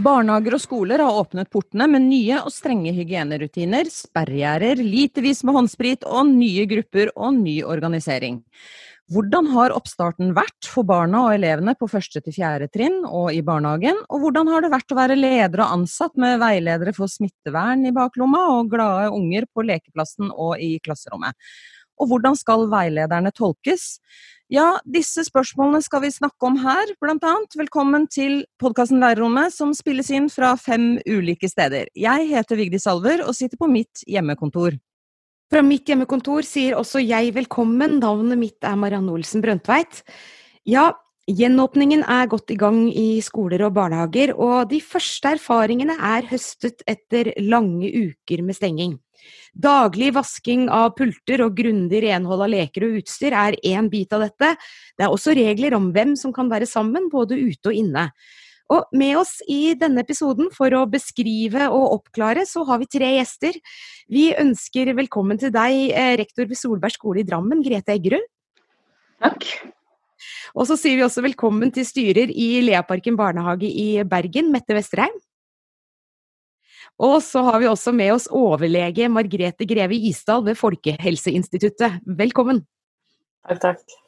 Barnehager og skoler har åpnet portene med nye og strenge hygienerutiner, sperregjerder, litervis med håndsprit og nye grupper og ny organisering. Hvordan har oppstarten vært for barna og elevene på første til fjerde trinn og i barnehagen, og hvordan har det vært å være leder og ansatt med veiledere for smittevern i baklomma og glade unger på lekeplassen og i klasserommet? Og hvordan skal veilederne tolkes? Ja, disse spørsmålene skal vi snakke om her, blant annet. Velkommen til podkasten Lærerrommet, som spilles inn fra fem ulike steder. Jeg heter Vigdis Salver og sitter på mitt hjemmekontor. Fra mitt hjemmekontor sier også jeg velkommen. Navnet mitt er Marianne Olsen Brøndtveit. Ja, gjenåpningen er godt i gang i skoler og barnehager, og de første erfaringene er høstet etter lange uker med stenging. Daglig vasking av pulter og grundig renhold av leker og utstyr er én bit av dette. Det er også regler om hvem som kan være sammen, både ute og inne. Og med oss i denne episoden for å beskrive og oppklare, så har vi tre gjester. Vi ønsker velkommen til deg, eh, rektor ved Solberg skole i Drammen, Grete Eggerud. Takk. Og så sier vi også velkommen til styrer i Leaparken barnehage i Bergen, Mette Vesterheim. Og så har vi også med oss overlege Margrete Greve Isdal ved Folkehelseinstituttet. Velkommen. Takk, takk.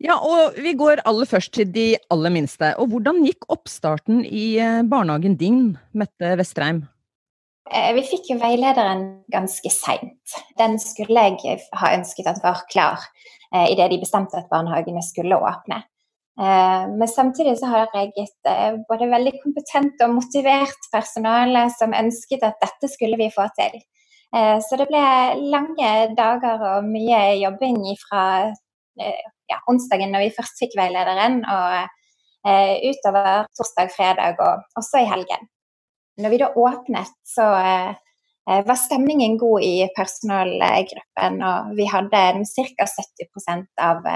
Ja, og Vi går aller først til de aller minste. Og Hvordan gikk oppstarten i eh, barnehagen din, Mette Vestreim? Eh, vi fikk jo veilederen ganske seint. Den skulle jeg ha ønsket at var klar eh, idet de bestemte at barnehagene skulle åpne. Men samtidig så har jeg et både veldig kompetent og motivert personale som ønsket at dette skulle vi få til. Så det ble lange dager og mye jobbing fra ja, onsdagen når vi først fikk veilederen, og utover torsdag, fredag og også i helgen. Når vi da åpnet, så var stemningen god i personalgruppen, og vi hadde ca. 70% av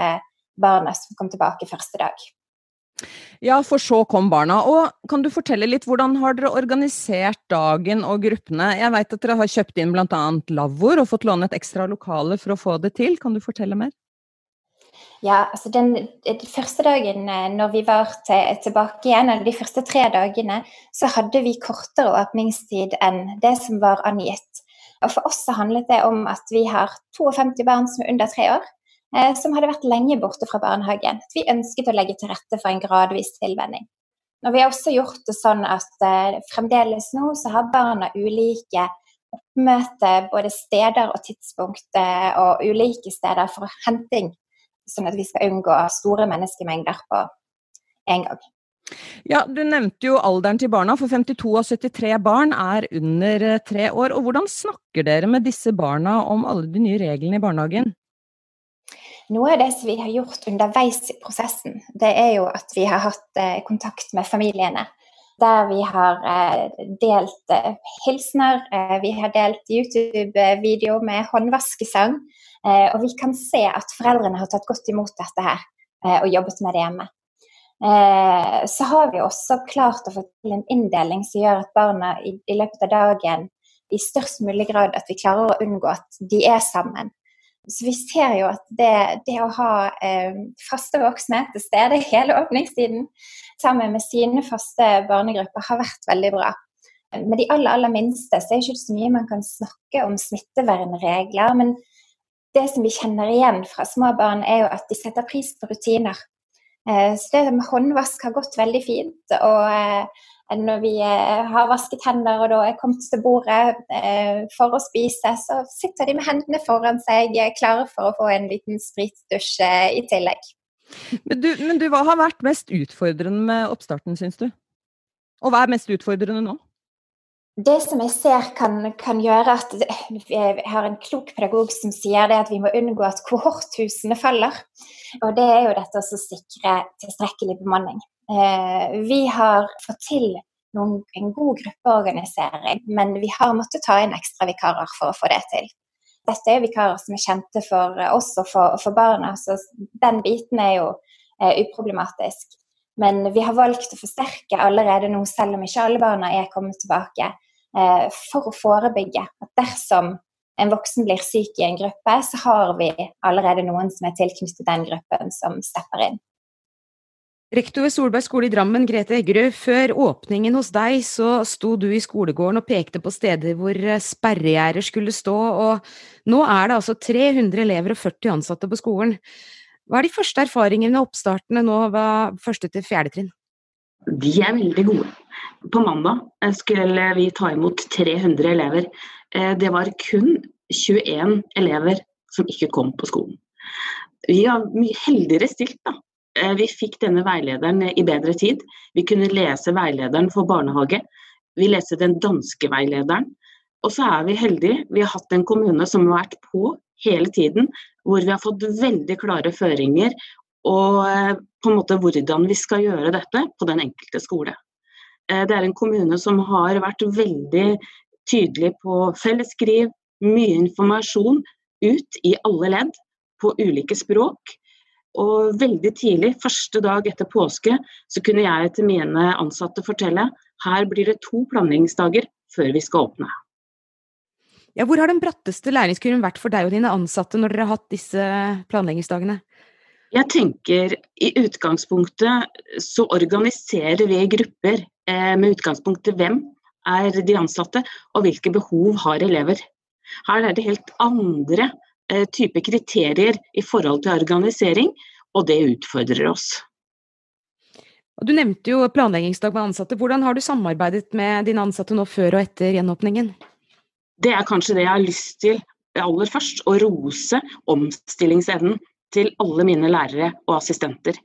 barna som kom tilbake første dag. Ja, for så kom barna. Og kan du fortelle litt, hvordan har dere organisert dagen og gruppene? Jeg vet at dere har kjøpt inn bl.a. lavvoer og fått låne et ekstra lokale for å få det til. Kan du fortelle mer? Ja, altså den, den første dagen eh, når vi var til, tilbake igjen, eller de første tre dagene, så hadde vi kortere åpningstid enn det som var angitt. Og For oss så handlet det om at vi har 52 barn som er under tre år. Eh, som hadde vært lenge borte fra barnehagen. Vi ønsket å legge til rette for en gradvis tilvenning. Og vi har også gjort det sånn at eh, fremdeles nå så har barna ulike oppmøte, både steder og tidspunkt, eh, og ulike steder for henting, sånn at vi skal unngå store menneskemengder på en gang. Ja, Du nevnte jo alderen til barna, for 52 av 73 barn er under tre år. og Hvordan snakker dere med disse barna om alle de nye reglene i barnehagen? Noe av det som vi har gjort underveis i prosessen, det er jo at vi har hatt eh, kontakt med familiene. Der vi har eh, delt eh, hilsener, eh, vi har delt YouTube-video med håndvaskesang. Og vi kan se at foreldrene har tatt godt imot dette her og jobbet med det hjemme. så har vi også klart å få til en inndeling som gjør at barna i løpet av dagen i størst mulig grad at vi klarer å unngå at de er sammen. Så vi ser jo at det, det å ha eh, faste voksne til stede hele åpningstiden sammen med sine faste barnegrupper har vært veldig bra. Med de aller, aller minste så er det ikke så mye man kan snakke om smittevernregler. Men det som vi kjenner igjen fra små barn, er jo at de setter pris på rutiner. Eh, så det med håndvask har gått veldig fint. og eh, når vi eh, har vasket hender og da er kommet til bordet eh, for å spise, så sitter de med hendene foran seg, klare for å få en liten spritdusj eh, i tillegg. Men du, men du, hva har vært mest utfordrende med oppstarten, syns du? Og hva er mest utfordrende nå? Det som jeg ser kan, kan, gjøre at Vi har en klok pedagog som sier det at vi må unngå at kohorthusene faller. Og det er jo dette å sikre tilstrekkelig bemanning. Eh, vi har fått til noen, en god gruppeorganisering, men vi har måttet ta inn ekstra vikarer for å få det til. Dette er vikarer som er kjente for oss og for, for barna, så den biten er jo eh, uproblematisk. Men vi har valgt å forsterke allerede nå, selv om ikke alle barna er kommet tilbake. eh, for å forebygge at dersom en voksen blir syk i en gruppe, så har vi allerede noen som er tilknyttet den gruppen, som stepper inn. Rektor ved Solberg skole i Drammen, Grete Eggerud. Før åpningen hos deg, så sto du i skolegården og pekte på steder hvor eh, sperregjerder skulle stå, og nå er det altså 300 elever og 40 ansatte på skolen. Hva er de første erfaringene med oppstartene nå ved første til fjerde trinn? De er veldig gode. På mandag eh, skulle vi ta imot 300 elever. Eh, det var kun 21 elever som ikke kom på skolen. Vi er mye heldigere stilt da, vi fikk denne veilederen i bedre tid. Vi kunne lese veilederen for barnehage. Vi leste den danske veilederen. Og så er vi heldige. Vi har hatt en kommune som har vært på hele tiden. Hvor vi har fått veldig klare føringer og eh, på en måte hvordan vi skal gjøre dette på den enkelte skole. Eh, det er en kommune som har vært veldig tydelig på fellesskriv, mye informasjon ut i alle ledd på ulike språk. Og veldig tidlig, første dag etter påske, så kunne jeg til mine ansatte fortelle her blir det to planleggingsdager før vi skal åpne. Ja, hvor har den bratteste læringskurven vært for deg og dine ansatte når dere har hatt disse planleggingsdagene? Jeg tenker i utgangspunktet så organiserer vi grupper eh, med utgangspunkt i hvem er de ansatte og hvilke behov har elever. Her er det helt andre Eh, type kriterier i forhold til organisering, og det utfordrer oss. Du nevnte jo planleggingsdag med ansatte. Hvordan har du samarbeidet med dine ansatte nå før og etter gjenåpningen? Det er kanskje det jeg har lyst til aller først, å rose omstillingsevnen til alle mine lærere og assistenter.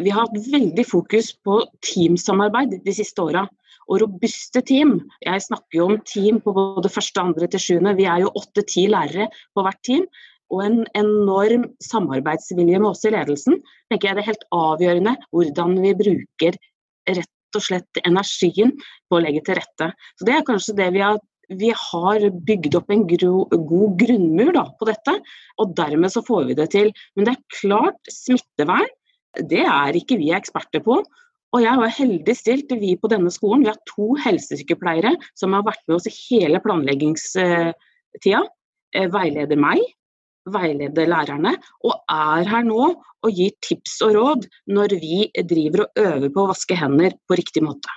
Vi har hatt veldig fokus på teamsamarbeid de siste åra og robuste team. Jeg snakker jo om team på både første, andre til sjuende. Vi er jo åtte-ti lærere på hvert team. Og en enorm samarbeidsvilje med oss i ledelsen. tenker jeg Det er helt avgjørende hvordan vi bruker rett og slett energien på å legge til rette. Så Det er kanskje det vi har vi har bygd opp en gro, god grunnmur da, på dette, og dermed så får vi det til. Men det er klart, smittevern det er ikke vi eksperter på. Og jeg var heldig stilt, vi på denne skolen, vi har to helsesykepleiere som har vært med oss i hele planleggingstida. Eh, veileder meg, veileder lærerne, og er her nå og gir tips og råd når vi driver og øver på å vaske hender på riktig måte.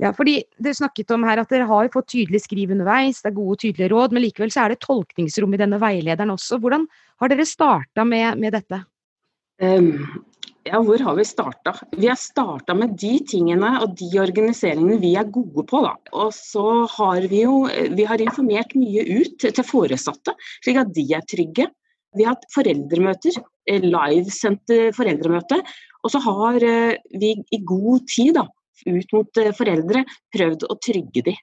Ja, fordi Dere snakket om her at dere har fått tydelig skriv underveis, det er gode og tydelige råd, men likevel så er det tolkningsrom i denne veilederen også. Hvordan har dere starta med, med, dette? Um, ja, hvor har vi starta? Vi har starta med de tingene og de organiseringene vi er gode på. Da. Og så har vi jo vi har informert mye ut til foresatte, slik at de er trygge. Vi har hatt foreldremøter, eh, livesendte foreldremøter. Og så har eh, vi i god tid da, ut mot eh, foreldre prøvd å trygge de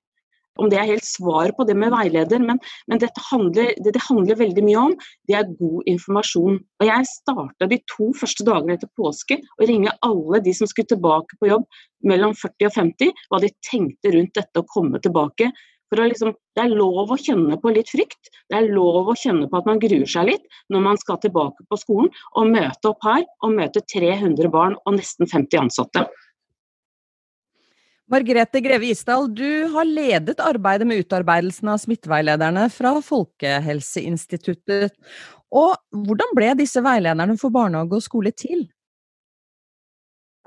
om det er helt svar på det med veileder, men, men handler, det det handler veldig mye om, det er god informasjon. Og Jeg starta de to første dagene etter påske å ringe alle de som skulle tilbake på jobb mellom 40 og 50, hva de tenkte rundt dette å komme tilbake. For liksom, Det er lov å kjenne på litt frykt, det er lov å kjenne på at man gruer seg litt når man skal tilbake på skolen og møte opp her og møte 300 barn og nesten 50 ansatte. Margrethe Greve Isdal, du har ledet arbeidet med utarbeidelsen av smitteveilederne fra Folkehelseinstituttet. Og hvordan ble disse veilederne for barnehage og skole til?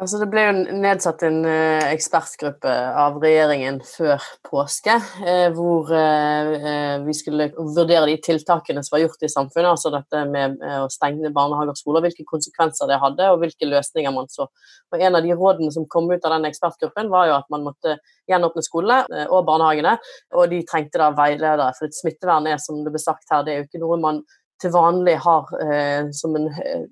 Altså, det ble jo nedsatt en uh, ekspertgruppe av regjeringen før påske, uh, hvor uh, vi skulle vurdere de tiltakene som var gjort i samfunnet. Altså dette med å stenge barnehager og skoler, hvilke konsekvenser det hadde, og hvilke løsninger man så. Og En av de rådene som kom ut av den ekspertgruppen, var jo at man måtte gjenåpne skolene og barnehagene, og de trengte da veiledere. For smittevern er, som det ble sagt her, det er jo ikke noe man til vanlig har eh, som, en, eh,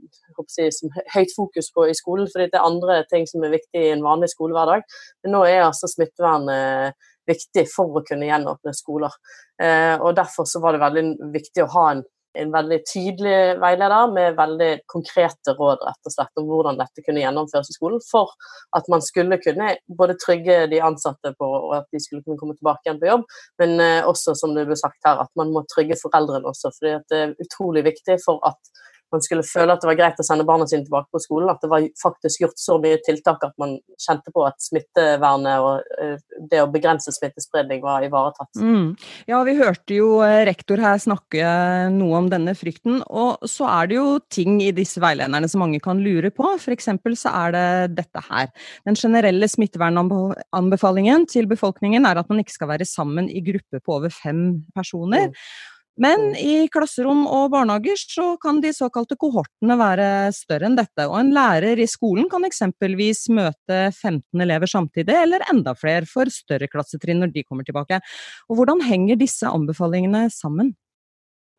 si, som høyt fokus på i skolen, fordi det er andre ting som er viktig i en vanlig skolehverdag. Men nå er altså smittevern eh, viktig for å kunne gjenåpne skoler. Eh, og Derfor så var det veldig viktig å ha en en veldig tydelig veileder med veldig konkrete råd rett og slett om hvordan dette kunne gjennomføres i skolen, for at man skulle kunne både trygge de ansatte på og at de skulle kunne komme tilbake igjen på jobb, men eh, også, som det ble sagt her, at man må trygge foreldrene også. fordi det er utrolig viktig for at man skulle føle at det var greit å sende barna sine tilbake på skolen, at det var faktisk gjort så mye tiltak at man kjente på at smittevernet og eh, det å begrense smittespredning var ivaretatt. Mm. Ja, vi hørte jo eh, rektor her snakke noe om denne frykten, og så er det jo ting i disse veilederne som mange kan lure på. F.eks. så er det dette her. Den generelle smittevernanbefalingen til befolkningen er at man ikke skal være sammen i gruppe på over fem personer. Mm. Men i klasserom og barnehager så kan de såkalte kohortene være større enn dette. Og en lærer i skolen kan eksempelvis møte 15 elever samtidig, eller enda flere for større klassetrinn når de kommer tilbake. Og hvordan henger disse anbefalingene sammen?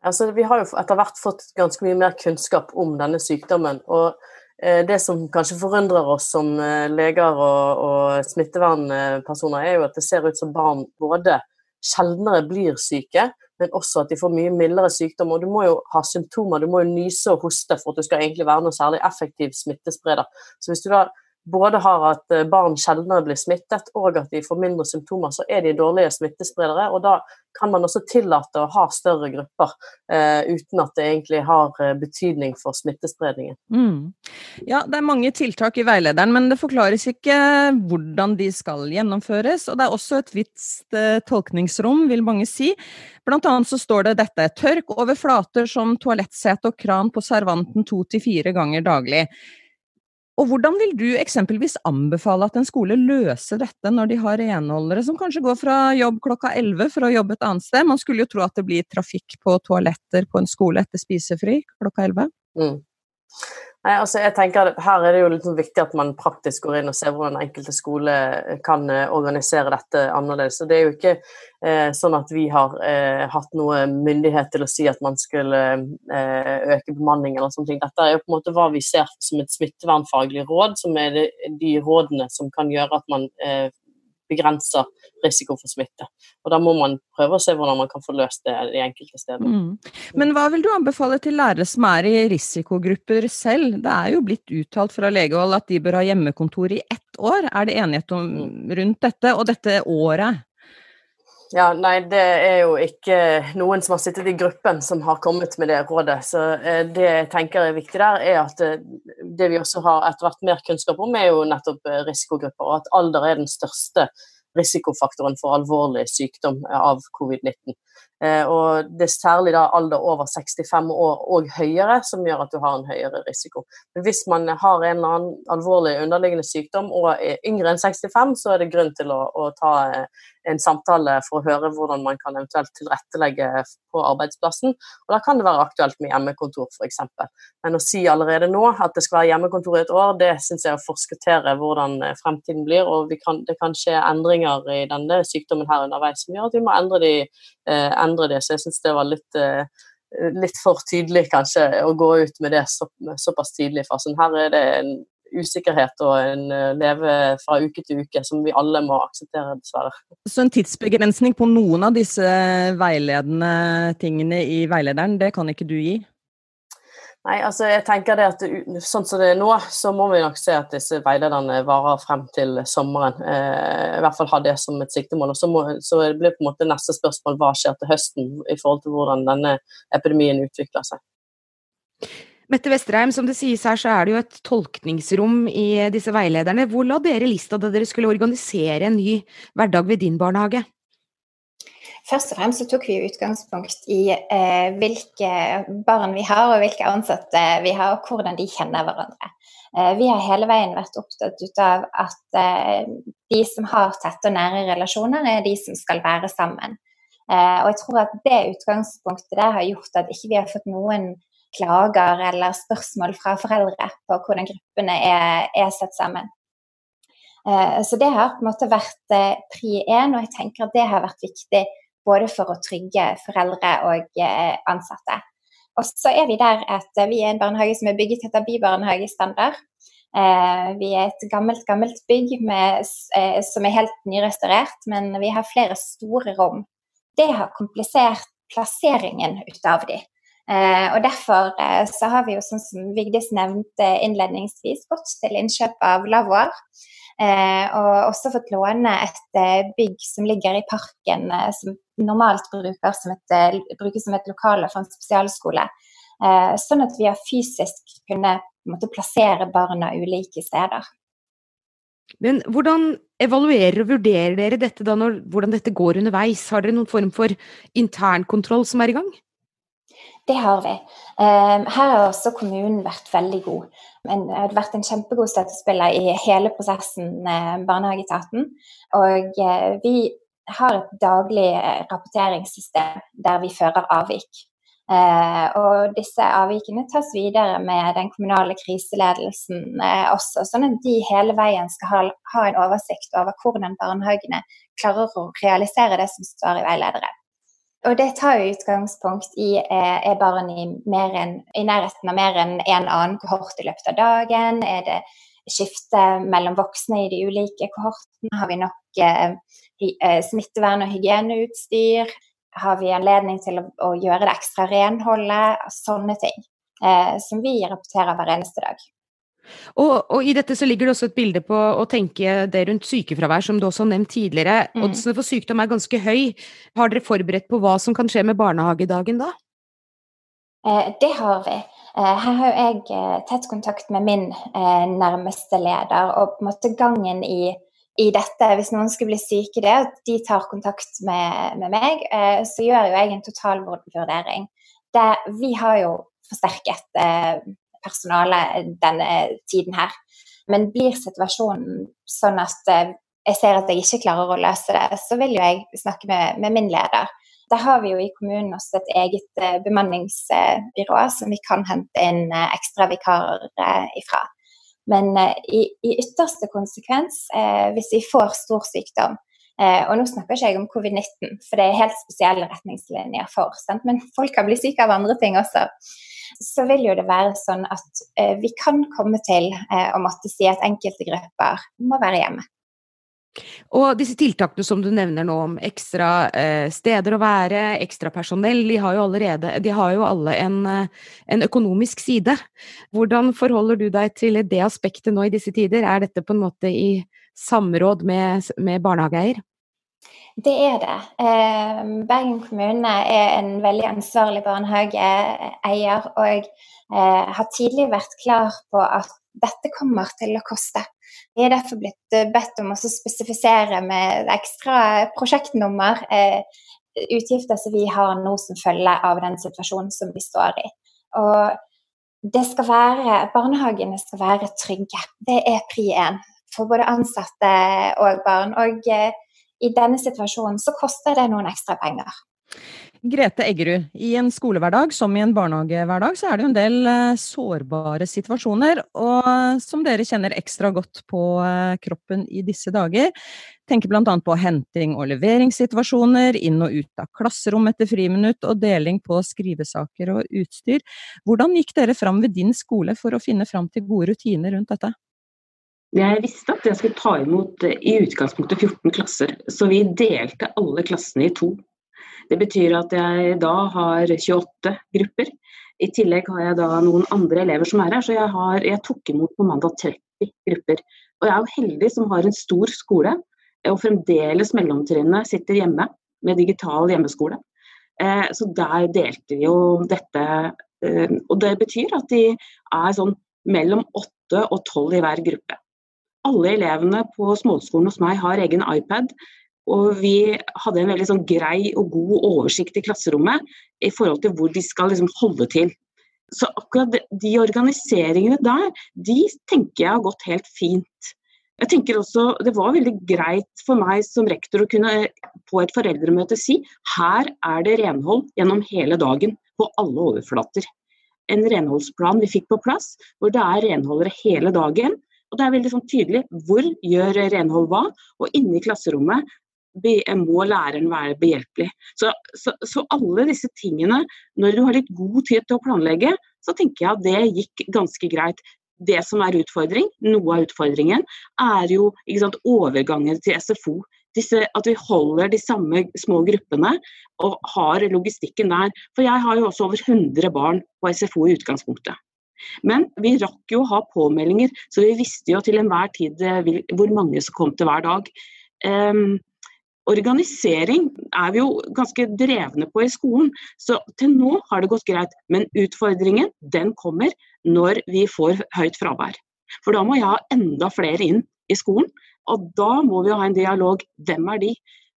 Altså, vi har jo etter hvert fått ganske mye mer kunnskap om denne sykdommen. og eh, det som kanskje forundrer oss som eh, leger og, og smittevernpersoner, er jo at det ser ut som barn både sjeldnere blir syke, men også at de får mye mildere sykdom. Og du må jo ha symptomer, du må jo nyse og hoste for at du skal egentlig være noe særlig effektiv smittespreder. Så hvis du da både har at eh, barn sjeldnere blir smittet, og at de får mindre symptomer, så er de dårlige smittespredere. Og da kan man også tillate å ha større grupper, eh, uten at det egentlig har uh, betydning for smittespredningen. Mm. Ja, det er mange tiltak i veilederen, men det forklares ikke hvordan de skal gjennomføres. Og det er også et visst uh, tolkningsrom, vil mange si. Blant annet så står det dette tørk over flater som toalettsete og kran på servanten to til fire ganger daglig. Og hvordan vil du eksempelvis anbefale at en skole løser dette når de har renholdere som kanskje går fra jobb klokka 11 for å jobbe et annet sted? Man skulle jo tro at det blir trafikk på toaletter på en skole etter spisefri klokka 11. Mm. Nei, altså jeg tenker at Her er det jo litt sånn viktig at man praktisk går inn og ser hvordan enkelte skole kan eh, organisere dette annerledes. Så Det er jo ikke eh, sånn at vi har eh, hatt noe myndighet til å si at man skulle eh, øke bemanning eller sånne ting. Dette er jo på en måte hva vi ser som et smittevernfaglig råd, som er de rådene som kan gjøre at man begrenser risiko for smitte. Og Da må man prøve å se hvordan man kan få løst det de enkelte stedene. Mm. Men hva vil du anbefale til lærere som er i risikogrupper selv? Det er jo blitt uttalt fra legehold at de bør ha hjemmekontor i ett år. Er det enighet om, mm. rundt dette, og dette året? Ja, nei, det er jo ikke noen som har sittet i gruppen som har kommet med det rådet. Så eh, det jeg tenker er viktig der, er at det, eh, vi også har etter hvert mer kunnskap om, er jo nettopp eh, risikogrupper, og at alder er den største risikofaktoren for alvorlig sykdom av covid-19. Og det er særlig da alder over 65 år og høyere som gjør at du har en høyere risiko. Men hvis man har en eller annen alvorlig underliggende sykdom og er yngre enn 65, så er det grunn til å, å ta en samtale for å høre hvordan man kan eventuelt tilrettelegge på arbeidsplassen. Og Da kan det være aktuelt med hjemmekontor f.eks. Men å si allerede nå at det skal være hjemmekontor i et år, det syns jeg er å forskuttere hvordan eh, fremtiden blir. Og kan, det kan skje endringer i denne sykdommen her underveis som gjør at vi må endre, de, eh, endre det. Så jeg syns det var litt eh, litt for tydelig kanskje å gå ut med det så, såpass tidlig i fasen. Her er det en usikkerhet og en eh, leve fra uke til uke som vi alle må akseptere, dessverre. Så en tidsbegrensning på noen av disse veiledende tingene i veilederen, det kan ikke du gi? Nei, altså jeg tenker det at sånn som det er nå, så må vi nok se at disse veilederne varer frem til sommeren. Eh, I hvert fall ha det som et siktemål. Og så, må, så det blir på en måte neste spørsmål hva skjer til høsten i forhold til hvordan denne epidemien utvikler seg. Mette Vesterheim, som det sies her, så er det jo et tolkningsrom i disse veilederne. Hvor la dere lista da dere skulle organisere en ny hverdag ved din barnehage? Først og fremst så tok vi utgangspunkt i eh, hvilke barn vi har, og hvilke ansatte vi har, og hvordan de kjenner hverandre. Eh, vi har hele veien vært opptatt av at eh, de som har tette og nære relasjoner, er de som skal være sammen. Eh, og jeg tror at det utgangspunktet der har gjort at ikke vi har fått noen klager eller spørsmål fra foreldre på hvordan gruppene er, er satt sammen. Eh, så det har på en måte vært eh, pri én, og jeg tenker at det har vært viktig både for å trygge foreldre og eh, ansatte. Og så er vi der at vi er en barnehage som er bygget etter bybarnehagestandard. Vi er et gammelt, gammelt bygg med, som er helt nyrestaurert, men vi har flere store rom. Det har komplisert plasseringen ut av de. Eh, og Derfor eh, så har vi jo, sånn som Vigdis nevnte innledningsvis, gått til innkjøp av lavvoer. Eh, og også fått låne et bygg som ligger i parken, som normalt som et, brukes som et lokale for en spesialskole. sånn at vi har fysisk kunnet måte, plassere barna ulike steder. Men hvordan evaluerer og vurderer dere dette da, når, hvordan dette går underveis? Har dere noen form for internkontroll som er i gang? Det har vi. Ehm, her har også kommunen vært veldig god. Det har vært en kjempegod støttespiller i hele prosessen med Barnehageetaten. Og eh, vi har et daglig eh, rapporteringssystem der vi fører avvik. Eh, og disse avvikene tas videre med den kommunale kriseledelsen også, sånn at de hele veien skal ha, ha en oversikt over hvordan barnehagene klarer å realisere det som står i veilederen. Og det tar jo utgangspunkt i eh, er barn i, en, i, nærheten av mer enn en annen kohort i løpet av dagen? Er det skifte mellom voksne i de ulike kohortene? Har vi nok eh, eh, smittevern- og hygieneutstyr? Har vi anledning til å, å gjøre det ekstra renholdet? Sånne ting. Eh, som vi rapporterer hver eneste dag. Og, og, i dette så ligger det også et bilde på å tenke det rundt sykefravær, som du også har nevnt tidligere. Mm. Oddsene for sykdom er ganske høy. Har dere forberedt på hva som kan skje med barnehagedagen da? Eh, det har vi. Eh, her har jeg eh, tett kontakt med min eh, nærmeste leder, og på en måte gangen i, i dette, hvis noen skulle bli syke, det at de tar kontakt med, med meg, eh, så gjør jo jeg en totalvurdering. vi har jo forsterket eh, personale denne tiden her. Men blir situasjonen sånn at eh, jeg ser at jeg ikke klarer å løse det, så vil jo jeg snakke med, med min leder. Der har vi jo i kommunen også et eget eh, bemanningsbyrå som vi kan hente inn eh, ekstra vikarer ifra. Men i, i ytterste konsekvens, hvis vi får stor sykdom, og nå snakker ikke jeg om covid-19, for det er helt spesielle retningslinjer for. Sant? Men folk kan bli syke av andre ting også så vil jo det være sånn at eh, vi kan komme til eh, å måtte si at enkelte grupper må være hjemme. Og disse tiltakene som du nevner nå om ekstra eh, steder å være, ekstra personell, de har jo allerede de har jo alle en, eh, en, økonomisk side. Hvordan forholder du deg til det aspektet nå i disse tider? Er dette på en måte i samråd med, med barnehageeier? Det er det. Eh, Bergen kommune er en veldig ansvarlig barnehageeier og eh, har tidlig vært klar på at dette kommer til å koste. Vi er derfor blitt bedt om å spesifisere med ekstra prosjektnummer eh, utgifter som vi har nå som følge av den situasjonen som vi står i. Og det skal være, barnehagene skal være trygge. Det er pri én for både ansatte og barn. Og i denne situasjonen så koster det noen ekstra penger. Grete Eggerud, i en skolehverdag som i en barnehagehverdag, så er det jo en del eh, sårbare situasjoner, og som dere kjenner ekstra godt på eh, kroppen i disse dager. Tenker bl.a. på henting- og leveringssituasjoner, inn og ut av klasserom etter friminutt og deling på skrivesaker og utstyr. Hvordan gikk dere fram ved din skole for å finne fram til gode rutiner rundt dette? Jeg visste at jeg skulle ta imot eh, i utgangspunktet 14 klasser, så vi delte alle klassene i to. Det betyr at jeg da har 28 grupper. I tillegg har jeg da noen andre elever som er her, så jeg, har, jeg tok imot på mandag 30 grupper. Og jeg er jo heldig som har en stor skole, og fremdeles mellomtrinnet sitter hjemme med digital hjemmeskole. Eh, så der delte vi jo dette. Eh, og det betyr at de er sånn mellom 8 og 12 i hver gruppe alle elevene på småskolen hos meg har egen iPad. Og vi hadde en veldig sånn grei og god oversikt i klasserommet i forhold til hvor de skal liksom holde til. Så akkurat de organiseringene der, de tenker jeg har gått helt fint. Jeg tenker også Det var veldig greit for meg som rektor å kunne på et foreldremøte si her er det renhold gjennom hele dagen på alle overflater. En renholdsplan vi fikk på plass, hvor det er renholdere hele dagen. Og Det er veldig sånn tydelig hvor gjør renhold hva, og inne i klasserommet må læreren være behjelpelig. Så, så, så, alle disse tingene, når du har litt god tid til å planlegge, så tenker jeg at det gikk ganske greit. Det som er utfordring, noe av utfordringen, er jo sant, overgangen til SFO. Disse, at vi holder de samme små gruppene og har logistikken der. For jeg har jo også over 100 barn på SFO i utgangspunktet. Men vi rakk jo å ha påmeldinger, så vi visste jo til enhver tid eh, hvor mange som kom til hver dag. Um, Organisering er vi jo ganske drevne på i skolen, så til nå har det gått greit. Men utfordringen den kommer når vi får høyt fravær. For da må jeg ha enda flere inn i skolen, og da må vi ha en dialog. Hvem er de?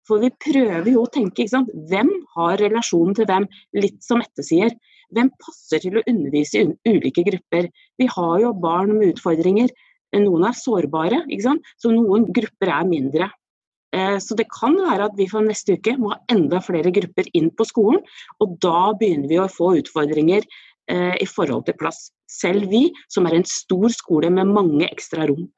For vi prøver jo å tenke, ikke sant? hvem har relasjonen til hvem? Litt som Mette sier. Hvem passer til å undervise i ulike grupper? Vi har jo barn med utfordringer. Noen er sårbare, så noen grupper er mindre. Eh, så det kan være at vi for neste uke må ha enda flere grupper inn på skolen. Og da begynner vi å få utfordringer eh, i forhold til plass. Selv vi, som er en stor skole med mange ekstra rom.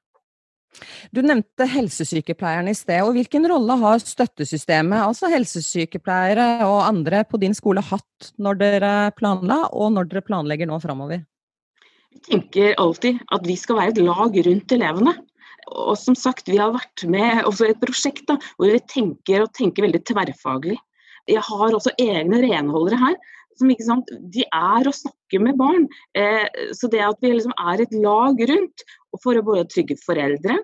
Du nevnte helsesykepleierne i sted. og Hvilken rolle har støttesystemet, altså helsesykepleiere og andre på din skole, hatt når dere planla, og når dere planlegger nå framover? Vi tenker alltid at vi skal være et lag rundt elevene. Og som sagt, vi har vært med også i et prosjekt da, hvor vi tenker og tenker veldig tverrfaglig. Jeg har også egne renholdere her. Som, sant, de er å snakke med barn. Eh, så det at vi liksom er et lag rundt for å både trygge foreldre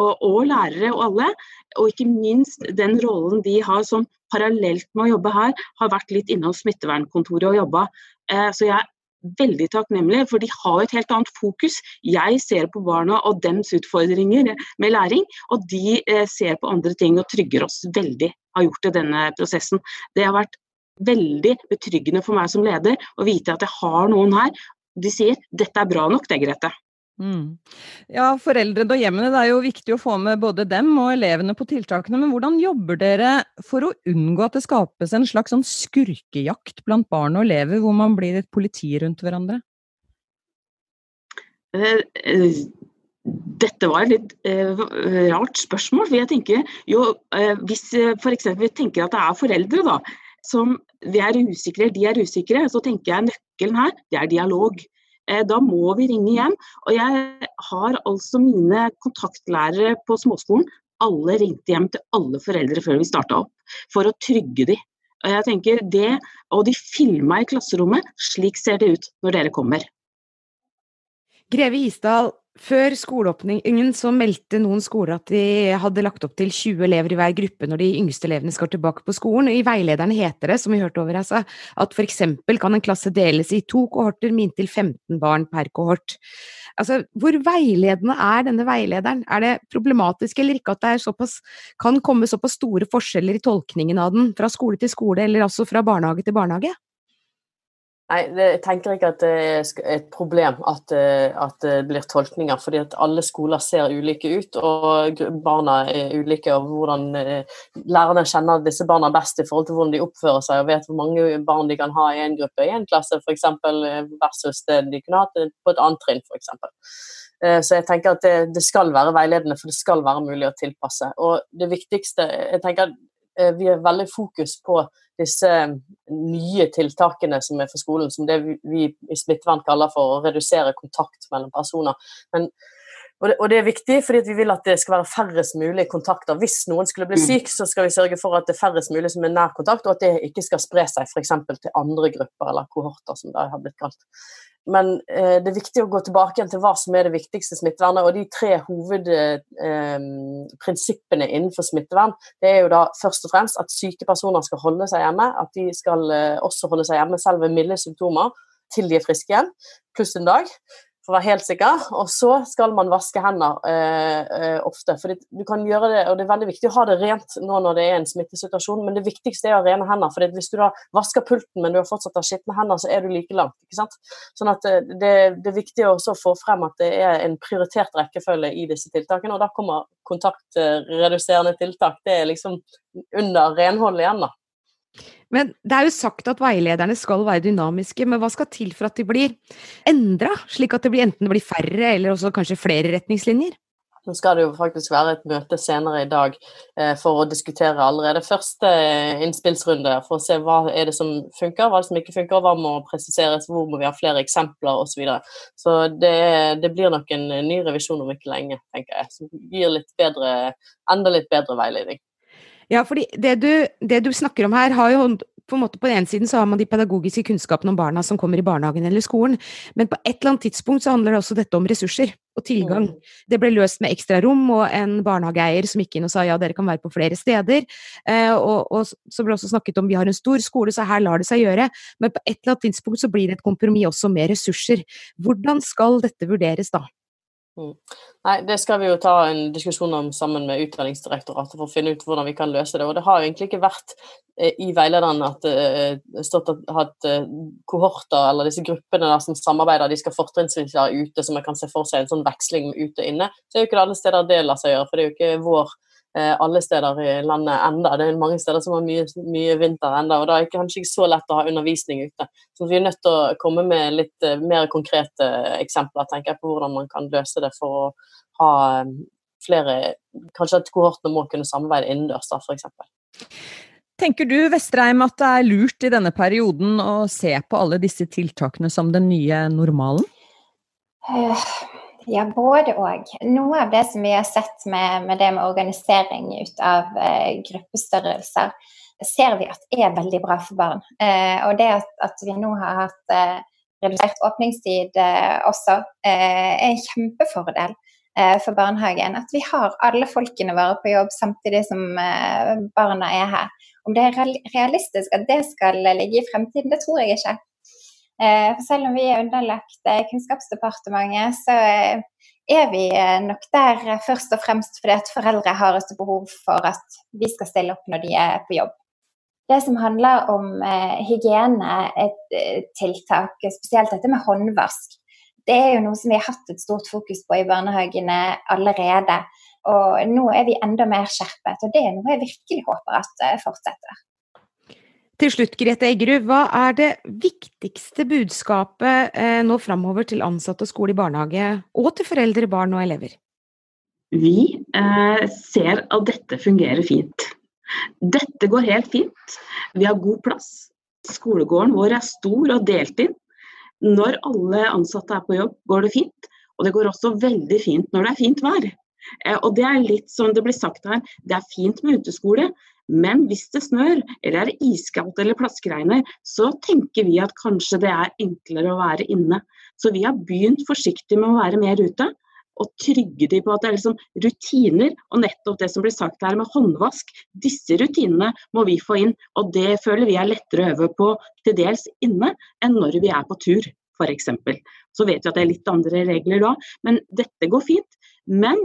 og, og, lærere og alle, og ikke minst den rollen de har som parallelt med å jobbe her, har vært litt innom smittevernkontoret og jobba. Eh, så jeg er veldig takknemlig, for de har et helt annet fokus. Jeg ser på barna og dems utfordringer med læring, og de eh, ser på andre ting og trygger oss veldig. Har gjort det denne prosessen. Det har vært veldig betryggende for meg som leder å vite at jeg har noen her. De sier 'dette er bra nok, det, Grete'. Mm. Ja, foreldrene og hjemmene, det er jo viktig å få med både dem og elevene på tiltakene. Men hvordan jobber dere for å unngå at det skapes en slags sånn skurkejakt blant barn og elever, hvor man blir et politi rundt hverandre? Eh, eh, dette var et litt uh, rart spørsmål. for jeg tenker jo, Hvis f.eks. vi tenker at det er foreldre da, som vi er usikre, de er usikre, så tenker jeg nøkkelen her det er dialog. Eh, da må vi ringe hjem. Og jeg har altså mine kontaktlærere på småskolen. Alle ringte hjem til alle foreldre før vi starta opp, for å trygge dem. Og jeg tenker det, og de filma i klasserommet. Slik ser det ut når dere kommer. Greve Isdal, før skoleåpningen så meldte noen skoler at de hadde lagt opp til 20 elever i hver gruppe når de yngste elevene skal tilbake på skolen. I veilederen heter det, som vi hørte over altså, at f.eks. kan en klasse deles i to kohorter med inntil 15 barn per kohort. Altså, hvor veiledende er denne veilederen? Er det problematisk eller ikke at det såpass, kan komme såpass store forskjeller i tolkningen av den fra skole til skole, eller altså fra barnehage til barnehage? Nei, jeg tenker ikke at det er et problem at, eh, at, det blir tolkninger, fordi at alle skoler ser ulike ut, og barna er ulike. og hvordan eh, Lærerne kjenner disse barna best i forhold til hvordan de oppfører seg, og vet hvor mange barn de kan ha i en gruppe i en klasse, f.eks. versus det de kunne hatt på et annet trinn, f.eks. Eh, så jeg tenker at det, det, skal være veiledende, for det skal være mulig å tilpasse. Og det viktigste jeg tenker Vi er veldig fokus på disse nye tiltakene som er for skolen, som det vi i smittevern kaller for å redusere kontakt mellom personer. Men, og, det, og, det, er viktig, fordi vi vil at det skal være færrest mulig kontakter. Hvis noen skulle bli mm. syk, så skal vi sørge for at det er færrest mulig som er nær kontakt, og at det ikke skal spre seg f.eks. til andre grupper eller kohorter, som det har blitt kalt. Men eh, det er viktig å gå tilbake til hva som er det viktigste smittevernet. Og de tre hovedprinsippene eh, innenfor smittevern det er jo da først og fremst at syke personer skal holde seg hjemme. At de skal eh, også holde seg hjemme selv ved milde symptomer til de er friske igjen, pluss en dag for å være helt sikker. Og så skal man vaske hender eh, eh, ofte. For du kan gjøre det, og det er veldig viktig å ha det rent nå når det er en smittesituasjon, men det viktigste er å rene hender. For hvis du da vasker pulten, men du har fortsatt har skitne hender, så er du like langt. ikke sant? Sånn at eh, det, det er viktig å få frem at det er en prioritert rekkefølge i disse tiltakene, og da kommer kontaktreduserende tiltak. Det er liksom under renhold igjen, da. Men det er jo sagt at veilederne skal være dynamiske, men hva skal til for at de blir endra, slik at det blir enten blir færre eller også kanskje flere retningslinjer? Nå skal det jo faktisk være et møte senere i dag eh, for å diskutere allerede første eh, innspillsrunde, for å se hva er det som funker, hva er det som ikke funker, hva må presiseres, hvor må vi ha flere eksempler osv. Så, videre. så det, det, blir nok en ny revisjon om ikke lenge, tenker jeg, som gir litt bedre, enda litt bedre veiledning. Ja, fordi det du, det du, snakker om her, har jo på, en måte, på den ene siden så har man de pedagogiske kunnskapene om barna som kommer i barnehagen eller skolen, men på et eller annet tidspunkt så handler det også dette om ressurser og tilgang. Mm. Det ble løst med ekstra rom og en barnehageeier som gikk inn og sa ja, dere kan være på flere steder. Eh, og, og, så ble det også snakket om vi har en stor skole, så her lar det seg gjøre. Men på et eller annet tidspunkt så blir det et kompromiss også med ressurser. Hvordan skal dette vurderes da? Nei, Det skal vi jo ta en diskusjon om sammen med Utdanningsdirektoratet for å finne ut hvordan vi kan løse det. Og Det har jo egentlig ikke vært eh, i veilederen at det har stått at, eh, kohorter eller disse gruppene der som samarbeider, de skal fortrinnsvis være ute, så man kan se for seg en sånn veksling ute og inne. Så er jo ikke det alle steder det lar seg gjøre, for det er jo ikke vår Eh, alle steder i landet enda. Det er mange steder som har mye, mye vinter enda, og da er det kanskje ikke så lett å ha undervisning ute. Så vi er nødt til å komme med litt eh, mer konkrete eksempler tenker jeg, på hvordan man kan løse det for å ha eh, flere Kanskje at kohortene må kunne samarbeide innendørs, f.eks. Tenker du Vestreim, at det er lurt i denne perioden å se på alle disse tiltakene som den nye normalen? Ja, både òg. Noe av det som vi har sett med, med det med organisering ut av eh, gruppestørrelser, ser vi at er veldig bra for barn. Eh, og det at, at, vi nå har hatt eh, redusert åpningstid eh, også, eh, er en kjempefordel eh, for barnehagen. At vi har alle folkene våre på jobb samtidig som barna er her. Om det er realistisk at det skal ligge i fremtiden, det tror jeg ikke. Eh, for selv om vi er underlagt eh, Kunnskapsdepartementet, så eh, er vi nok der først og fremst fordi at foreldre har et behov for at vi skal stille opp når de er på jobb. Det som handler om hygienetiltak, spesielt dette med håndvask, det er jo noe som vi har hatt et stort fokus på i barnehagene allerede. Og nå er vi enda mer skjerpet, og det er noe jeg virkelig håper at fortsetter. Til slutt, Grete Eggerud, hva er det viktigste budskapet eh, nå framover til ansatte og skole i barnehage, og til foreldre, barn og elever? Vi eh, ser at dette fungerer fint. Dette går helt fint. Vi har god plass. Skolegården vår er stor og delt inn. Når alle ansatte er på jobb, går det fint. Og det går også veldig fint når det er fint vær. Eh, og det er litt som det blir sagt her, det er fint med uteskole, men hvis det snør eller er iskaldt eller plaskeregner, så tenker vi at kanskje det er enklere å være inne. Så vi har begynt forsiktig med å være mer ute. Og trygge de på at det er liksom rutiner, og nettopp det som blir sagt her med håndvask. Disse rutinene må vi få inn, og det føler vi er lettere å øve på til dels inne enn når vi er på tur, f.eks. Så vet vi at det er litt andre regler da, men dette går fint. Men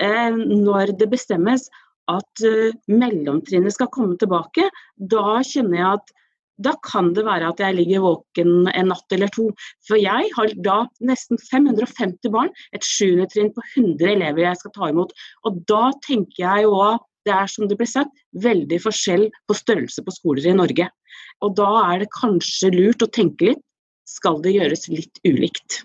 når det bestemmes at uh, mellomtrinnet skal komme tilbake, da kjenner jeg at da kan det være at jeg ligger våken en natt eller to. For jeg har da nesten 550 barn, et sjuende trinn på 100 elever jeg skal ta imot. Og da tenker jeg jo at det er som det ble sagt, veldig forskjell på størrelse på skoler i Norge. Og da er det kanskje lurt å tenke litt, skal det gjøres litt ulikt?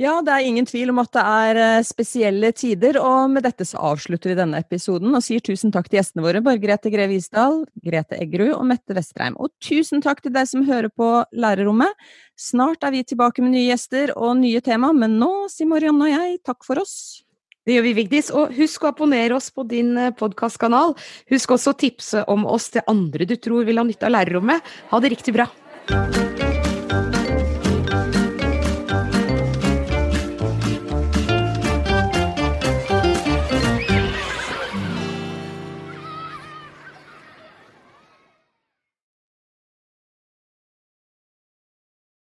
Ja, det er ingen tvil om at det er eh, spesielle tider, og med dette så avslutter vi denne episoden og sier tusen takk til gjestene våre, Borgrete Greve Isdal, Grete Eggerud og Mette Vestreim. Og tusen takk til deg som hører på Lærerrommet. Snart er vi tilbake med nye gjester og nye tema, men nå sier Marianne og jeg takk for oss. Det gjør vi, Vigdis. Og husk å abonnere oss på din eh, podkastkanal. Husk også å tipse om oss til andre du tror vil ha nytte av lærerrommet. Ha det riktig bra.